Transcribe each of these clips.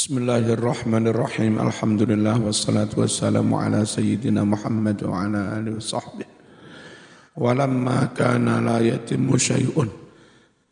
Bismillahirrahmanirrahim. Alhamdulillah wassalatu wassalamu ala sayyidina Muhammad wa ala alihi wa sahbihi. Walamma kana la yatimmu syai'un.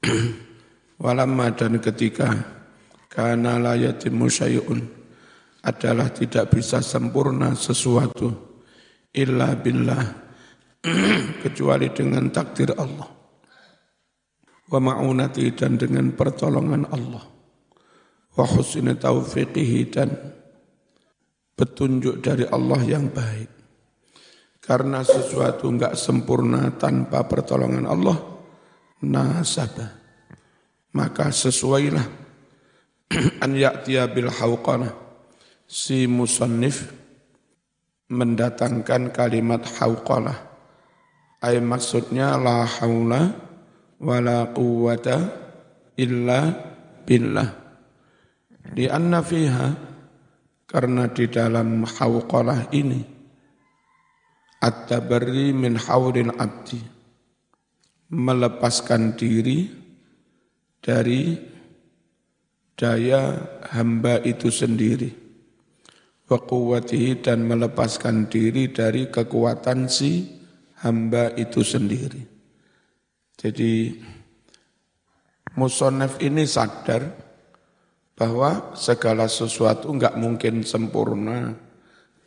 Walamma dan ketika kana la yatimmu syai'un adalah tidak bisa sempurna sesuatu illa billah kecuali dengan takdir Allah. Wa ma'unati dan dengan pertolongan Allah wa husni taufiqihi dan petunjuk dari Allah yang baik. Karena sesuatu enggak sempurna tanpa pertolongan Allah, nasabah. Maka sesuailah an ya'tiya bil hawqanah. Si musannif mendatangkan kalimat hawqanah. Ay maksudnya la haula wala quwata illa billah di anna fiha karena di dalam hawqalah ini at-tabarri min hawril abdi melepaskan diri dari daya hamba itu sendiri wa dan melepaskan diri dari kekuatan si hamba itu sendiri. Jadi musonef ini sadar bahwa segala sesuatu enggak mungkin sempurna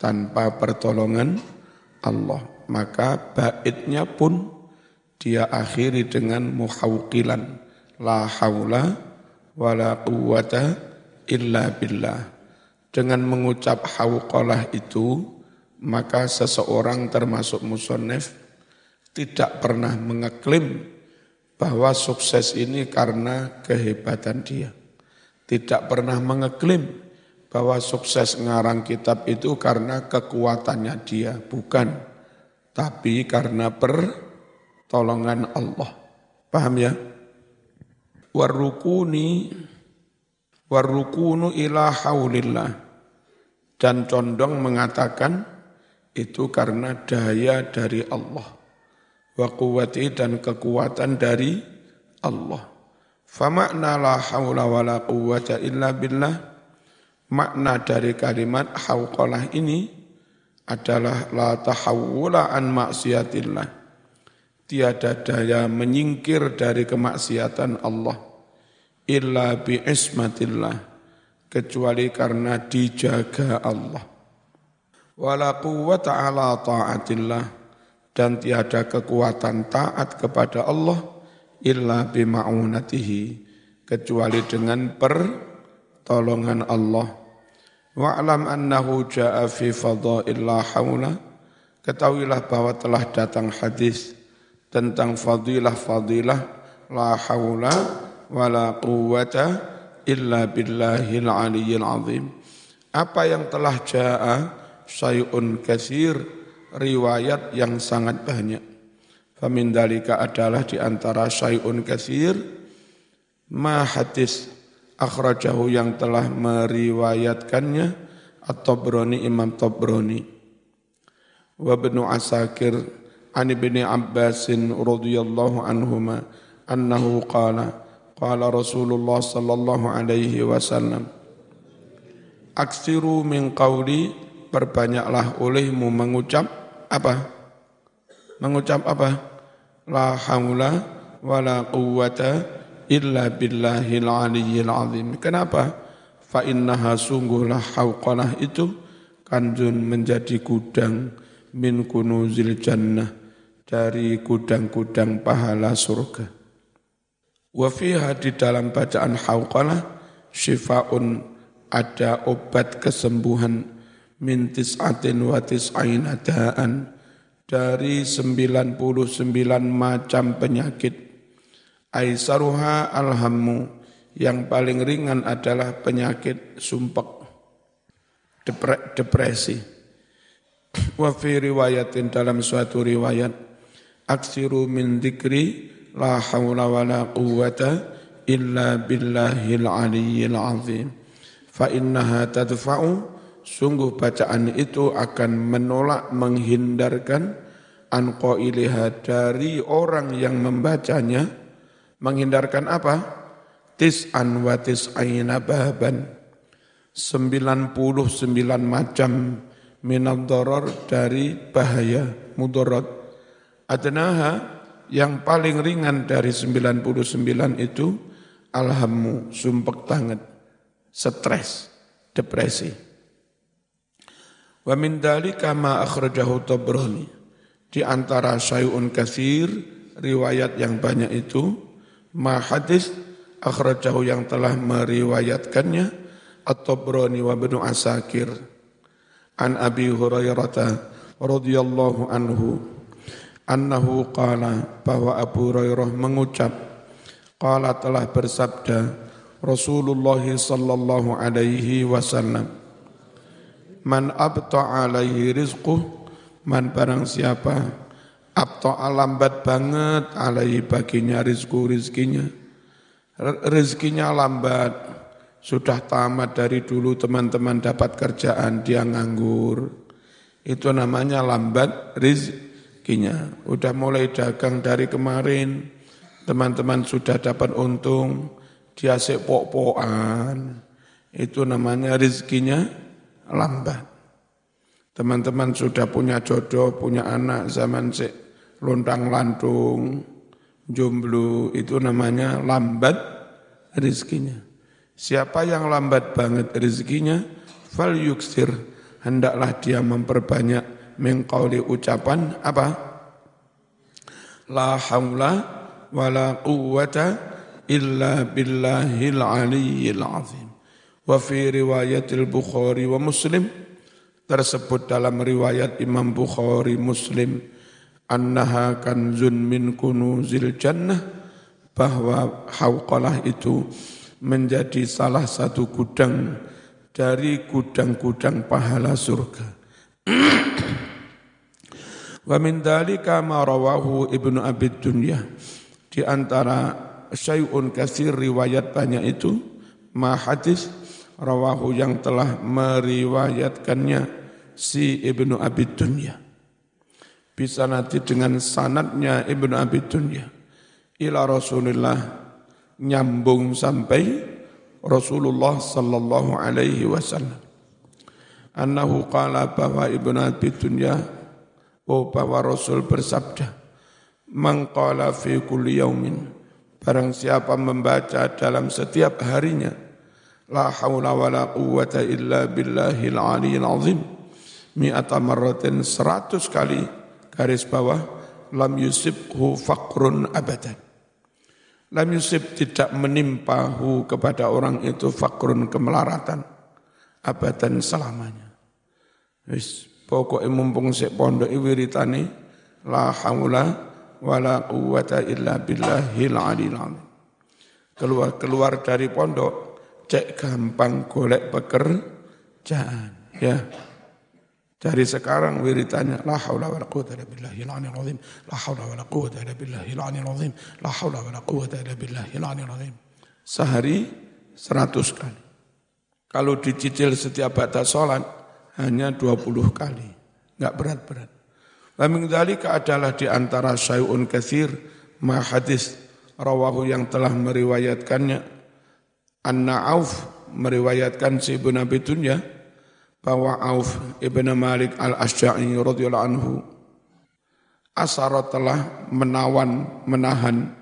tanpa pertolongan Allah. Maka baitnya pun dia akhiri dengan muhawqilan la haula wala quwata illa billah. Dengan mengucap hawqalah itu maka seseorang termasuk musonef tidak pernah mengeklaim bahwa sukses ini karena kehebatan dia tidak pernah mengeklaim bahwa sukses ngarang kitab itu karena kekuatannya dia, bukan. Tapi karena pertolongan Allah. Paham ya? Warrukuni warrukunu ila haulillah. Dan condong mengatakan itu karena daya dari Allah. Wa dan kekuatan dari Allah. Famakna la hawla wa la quwwata illa billah makna dari kalimat hawqalah ini adalah la tahawula an maksiatillah. Tiada daya menyingkir dari kemaksiatan Allah illa bi ismatillah kecuali karena dijaga Allah. Wala quwwata ala ta'atillah dan tiada kekuatan taat kepada Allah illa bima'unatihi kecuali dengan pertolongan Allah. Wa'lam annahu ja'a fi fadha'illa haula ketahuilah bahwa telah datang hadis tentang fadilah-fadilah la haula wala quwwata illa billahil aliyyil azim. Apa yang telah ja'a sayun kasir riwayat yang sangat banyak. Famin dalika adalah di antara syai'un kathir ma hadis akhrajahu yang telah meriwayatkannya At-Tabrani Imam Tabrani. Wa ibnu Asakir an ibni Abbasin radhiyallahu anhuma annahu qala qala Rasulullah sallallahu alaihi wasallam aksiru min qawli perbanyaklah olehmu mengucap apa? Mengucap apa la haula wala quwwata illa billahil aliyyil azim. Kenapa? Fa innaha sungguhlah hauqalah itu kanjun menjadi gudang min kunuzil jannah dari gudang-gudang pahala surga. Wa fiha di dalam bacaan hauqalah syifaun ada obat kesembuhan min tis'atin wa tis'aina da'an dari 99 macam penyakit. Aisaruha alhammu, yang paling ringan adalah penyakit sumpek, depresi. Wa riwayatin dalam suatu riwayat, aksiru min dikri la hawla wa la quwwata illa billahil aliyyil azim. Fa innaha tadfa'u sungguh bacaan itu akan menolak menghindarkan anko iliha dari orang yang membacanya menghindarkan apa? Tis'an wa tis'aina baban 99 macam minad dari bahaya mudarat. Adnaha yang paling ringan dari 99 itu alhammu, sumpek banget, stres, depresi. Wa min dalika ma akhrajahu Tabrani. Di antara syai'un kathir, riwayat yang banyak itu, ma hadis akhrajahu yang telah meriwayatkannya, At-Tabrani wa Ibnu Asakir. An Abi Hurairah radhiyallahu anhu annahu qala bahwa Abu Hurairah mengucap qala telah bersabda Rasulullah sallallahu alaihi wasallam man abta alaihi rizquh man barang siapa abta lambat banget alaihi baginya rizku rizkinya rizkinya lambat sudah tamat dari dulu teman-teman dapat kerjaan dia nganggur itu namanya lambat rizki rezekinya. Udah mulai dagang dari kemarin, teman-teman sudah dapat untung, dia sepok-pokan. Itu namanya rezekinya lambat. Teman-teman sudah punya jodoh, punya anak zaman se lontang lantung, jomblo, itu namanya lambat rezekinya. Siapa yang lambat banget rezekinya, fal yuksir, hendaklah dia memperbanyak mengkauli ucapan apa? La haula wa la quwwata illa billahil aliyyil azim. Wa fi riwayatil Bukhari wa Muslim tersebut dalam riwayat Imam Bukhari Muslim annaha kanzun min kunuzil jannah bahwa hauqalah itu menjadi salah satu gudang dari gudang-gudang pahala surga. Wa min dalika ma rawahu Ibnu Abi Dunya. Di antara syai'un kasir riwayat banyak itu ma hadis rawahu yang telah meriwayatkannya si Ibnu Abi Dunya. Bisa nanti dengan sanatnya Ibnu Abi Dunya ila Rasulullah nyambung sampai Rasulullah sallallahu alaihi wasallam. Annahu qala bahwa Ibnu Abi Dunya Oh bahwa Rasul bersabda, Mangkala fi kulli yaumin, barang siapa membaca dalam setiap harinya, La hawla wa la quwwata illa billahil aliyil azim, mi'ata marratin seratus kali, garis bawah, lam yusibhu faqrun abadan. Lam yusib tidak menimpahu kepada orang itu fakrun kemelaratan abadan selamanya. Wis Pokoknya mumpung sik pondok wiritane la haula wala quwata illa billahil aliyil Keluar keluar dari pondok cek gampang golek pekerjaan ya. Dari sekarang wiritannya la haula wala quwata illa billahil aliyil azim. La haula wala quwata illa billahil aliyil azim. La haula wala quwata illa billahil. Sehari seratus kali. Kalau dicicil setiap batas sholat, hanya 20 kali. Enggak berat-berat. Wa min adalah di antara syai'un kathir ma hadis rawahu yang telah meriwayatkannya Anna Auf meriwayatkan si Ibn Abi Dunya bahwa Auf Ibn Malik al-Asy'ari radhiyallahu anhu asara telah menawan menahan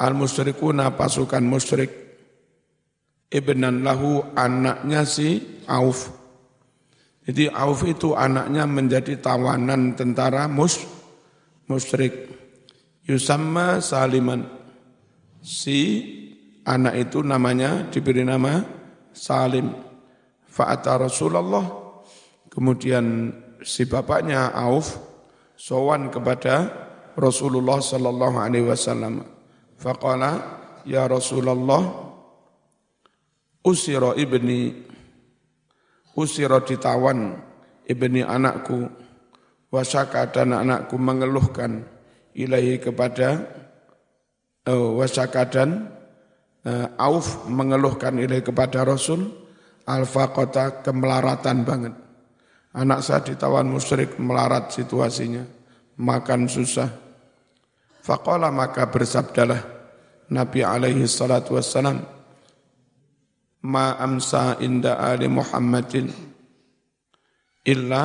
al-musyrikuna pasukan musyrik ibnan lahu anaknya si Auf jadi Auf itu anaknya menjadi tawanan tentara mus, musyrik. Yusamma Saliman. Si anak itu namanya diberi nama Salim. Fa'ata Rasulullah. Kemudian si bapaknya Auf sowan kepada Rasulullah sallallahu alaihi wasallam. Faqala ya Rasulullah usira ibni usiro ditawan ibni anakku wasaka dan anakku mengeluhkan ilahi kepada uh, wasaka dan uh, Auf mengeluhkan ilahi kepada Rasul alfa kota kemelaratan banget. Anak saya ditawan musyrik melarat situasinya makan susah. Faqala maka bersabdalah Nabi alaihi salatu wassalam ma amsa inda ali Muhammadin illa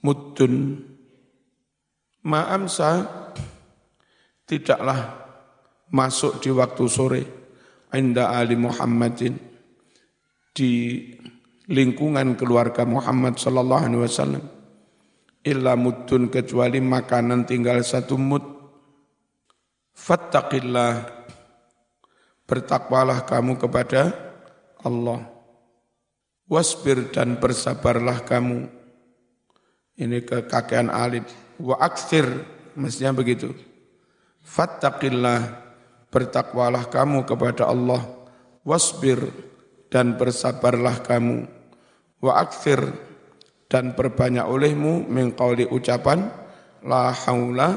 muddun ma amsa tidaklah masuk di waktu sore inda ali Muhammadin di lingkungan keluarga Muhammad sallallahu alaihi wasallam illa muddun kecuali makanan tinggal satu mud fattaqillah bertakwalah kamu kepada Allah. Wasbir dan bersabarlah kamu. Ini kekakean alif. Wa aksir, mestinya begitu. Fattaqillah, bertakwalah kamu kepada Allah. Wasbir, dan bersabarlah kamu. Wa aksir, dan berbanyak olehmu mengkauli ucapan la haula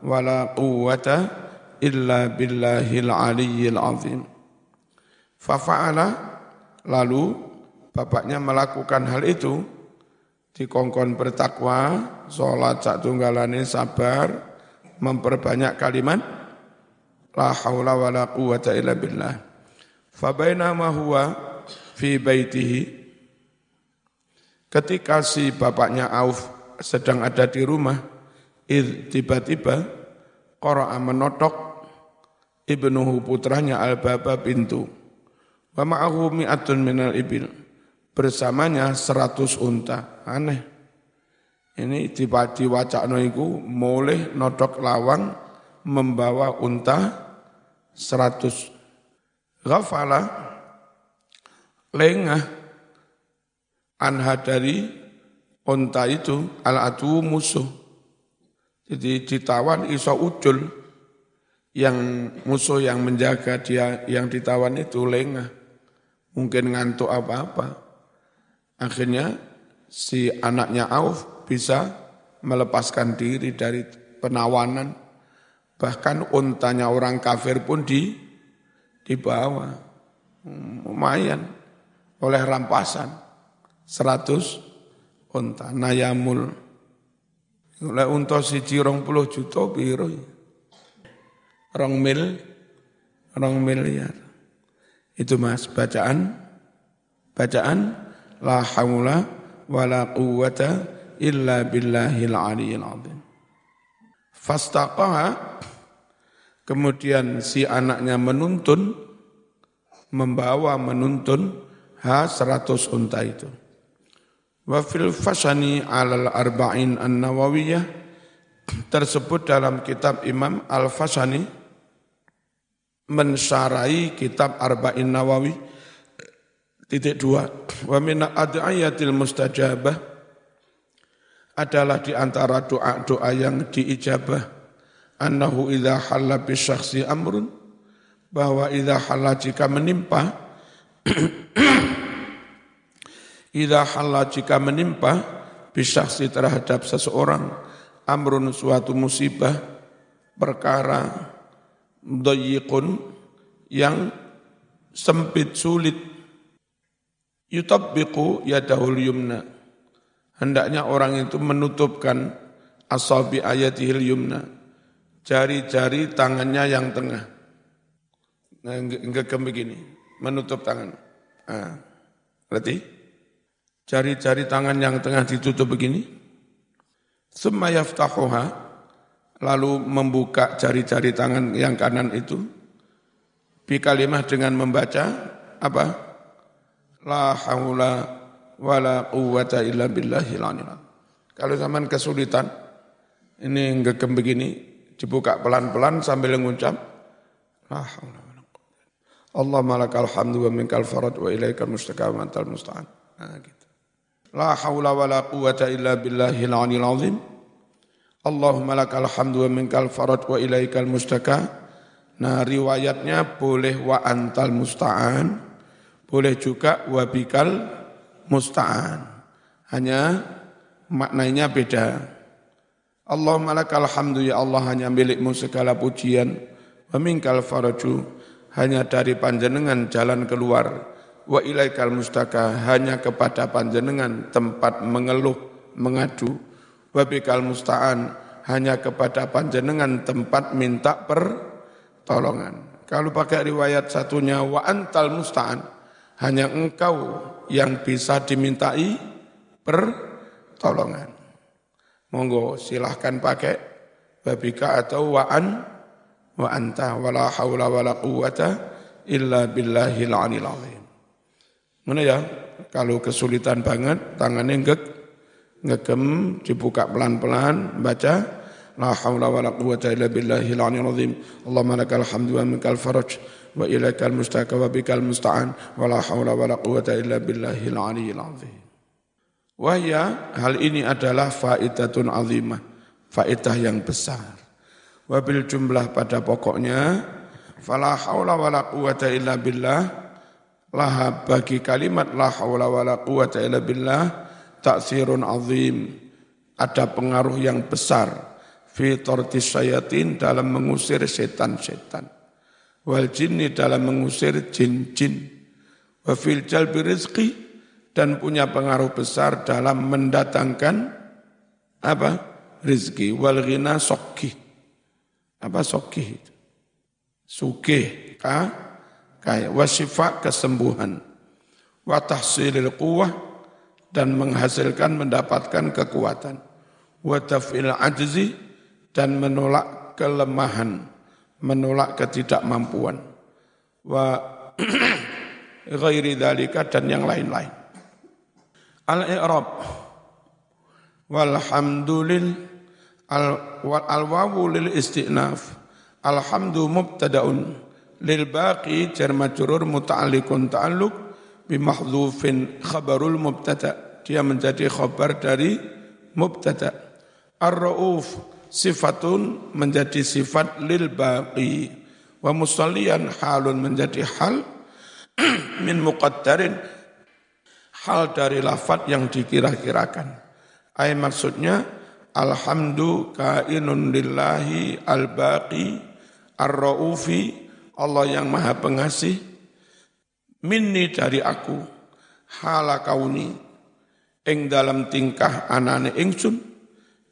wala quwata illa billahil aliyyil azim. Fafa'ala Lalu bapaknya melakukan hal itu, dikongkon bertakwa, sholat sak tunggalane sabar, memperbanyak kalimat, la haula wa la quwata illa billah. Fabainama huwa fi baitihi, ketika si bapaknya Auf sedang ada di rumah, tiba-tiba Qara'a menotok ibnuhu putranya al-baba pintu. Wa ma'ahu mi'atun minal ibil. Bersamanya seratus unta. Aneh. Ini tiba diwacakno iku mulai nodok lawang membawa unta seratus. Ghafala lengah anha dari unta itu al-atu musuh. Jadi ditawan iso ucul yang musuh yang menjaga dia yang ditawan itu lengah mungkin ngantuk apa-apa. Akhirnya si anaknya Auf bisa melepaskan diri dari penawanan. Bahkan untanya orang kafir pun di dibawa. Lumayan oleh rampasan. Seratus unta. Nayamul. Oleh unta si cirong puluh juta biru. Rong mil, rong miliar. Itu mas bacaan bacaan la haula wala quwata illa billahil aliyil azim. Fastaqaha kemudian si anaknya menuntun membawa menuntun ha seratus unta itu. Wa fil fasani alal arba'in an-nawawiyah tersebut dalam kitab Imam Al-Fasani mensarai kitab Arba'in Nawawi titik dua wa min ad'iyatil mustajabah adalah di antara doa-doa yang diijabah. Annahu idza halla bi syakhsi amrun. Bahwa idza halla jika menimpa idza halla jika menimpa bi syakhsi terhadap seseorang amrun suatu musibah perkara dayiqun yang sempit sulit. Yutabbiqu yadahul yumna hendaknya orang itu menutupkan asabi ayatihil yumna jari-jari tangannya yang tengah. Nah enggak begini menutup tangan. Ah berarti jari-jari tangan yang tengah ditutup begini. Summa yaftahuha lalu membuka jari-jari tangan yang kanan itu. Bi kalimah dengan membaca apa? La haula wala quwwata illa billahil kalau zaman kesulitan ini ngegem begini dibuka pelan-pelan sambil mengucap la haula Allah malakal hamdu wa minkal farad wa ilaikal mustaka wa antal musta'an nah, gitu. la haula wala quwwata illa billahil azim Allahumma lakal hamdu wa minkal farad wa ilaikal mustaka. Nah riwayatnya boleh wa antal musta'an, boleh juga wa bikal musta'an. Hanya maknanya beda. Allahumma lakal hamdu ya Allah hanya milikmu segala pujian. Wa minkal faraju hanya dari panjenengan jalan keluar. Wa ilaikal mustaka hanya kepada panjenengan tempat mengeluh, mengadu wabikal musta'an hanya kepada panjenengan tempat minta pertolongan. Kalau pakai riwayat satunya wa antal musta'an Hanya engkau yang bisa dimintai pertolongan. Monggo silahkan pakai babika atau wa'an wa anta wala haula wala quwata illa billahil alil azim. Mana ya? Kalau kesulitan banget, tangannya ngek, ngegem, dibuka pelan-pelan, baca, La hawla wa la quwata illa billahil aliyil azim. Allahumma lakal hamdu wa minkal faraj wa ilaikal mustaka wa bikal musta'an wa la hawla wa la quwata illa billahil aliyil azim. Wahya hal ini adalah faidatun azimah, faidah yang besar. Wabil jumlah pada pokoknya fala wa la quwata illa billah laha bagi kalimat la haula wa la quwata illa billah taksirun azim ada pengaruh yang besar fi tortis sayatin dalam mengusir setan-setan. Wal jinni dalam mengusir jin-jin. Wa fil jalbi rizki dan punya pengaruh besar dalam mendatangkan apa? Rizki. Wal ghina sokki. Apa sokki? Sugih, ka, kaya. Wasifa kesembuhan. Wa tahsilil quwah dan menghasilkan mendapatkan kekuatan. Wa taf'il ajzi dan menolak kelemahan, menolak ketidakmampuan. Wa ghairi dalika dan yang lain-lain. Al-i'rab. Walhamdulil al-wawu lil istinaf alhamdu mubtadaun lil baqi jar majrur muta'alliqun ta'alluq bi mahdhufin khabarul mubtada. Dia menjadi khabar dari mubtada. Ar-rauf sifatun menjadi sifat lil baqi wa musallian halun menjadi hal min muqaddarin hal dari lafat yang dikira-kirakan. Ay maksudnya alhamdu kainun lillahi al-baqi ar-raufi Allah yang maha pengasih minni dari aku hala kauni ing dalam tingkah anane ingsun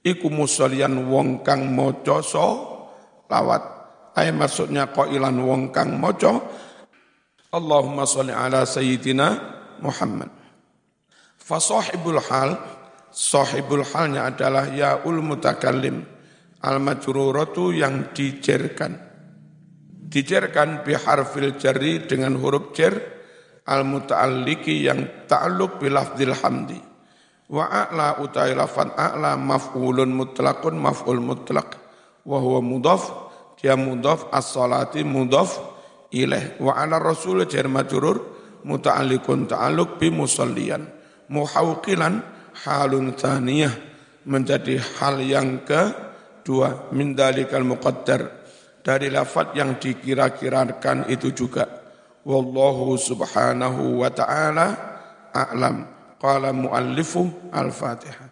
iku musallian wong kang maca lawat. Ay maksudnya qailan wong kang maca. Allahumma sholli ala sayyidina Muhammad. Fa sahibul hal sahibul halnya adalah yaul mutakallim al majruratu yang dijerkan. Dijerkan bi harfil jarri dengan huruf jar al mutaalliki yang ta'alluq bi lafzil hamdi Wa a'la utai lafan a'la maf'ulun mutlaqun maf'ul mutlaq. Wa huwa mudhaf, dia mudhaf as-salati mudhaf ilaih. Wa ala rasul jar majrur muta'alliqun ta'alluq bi musalliyan. Muhawqilan halun thaniyah menjadi hal yang kedua min dalikal muqaddar dari lafat yang dikira-kirakan itu juga wallahu subhanahu wa ta'ala a'lam قال مؤلفه الفاتحة.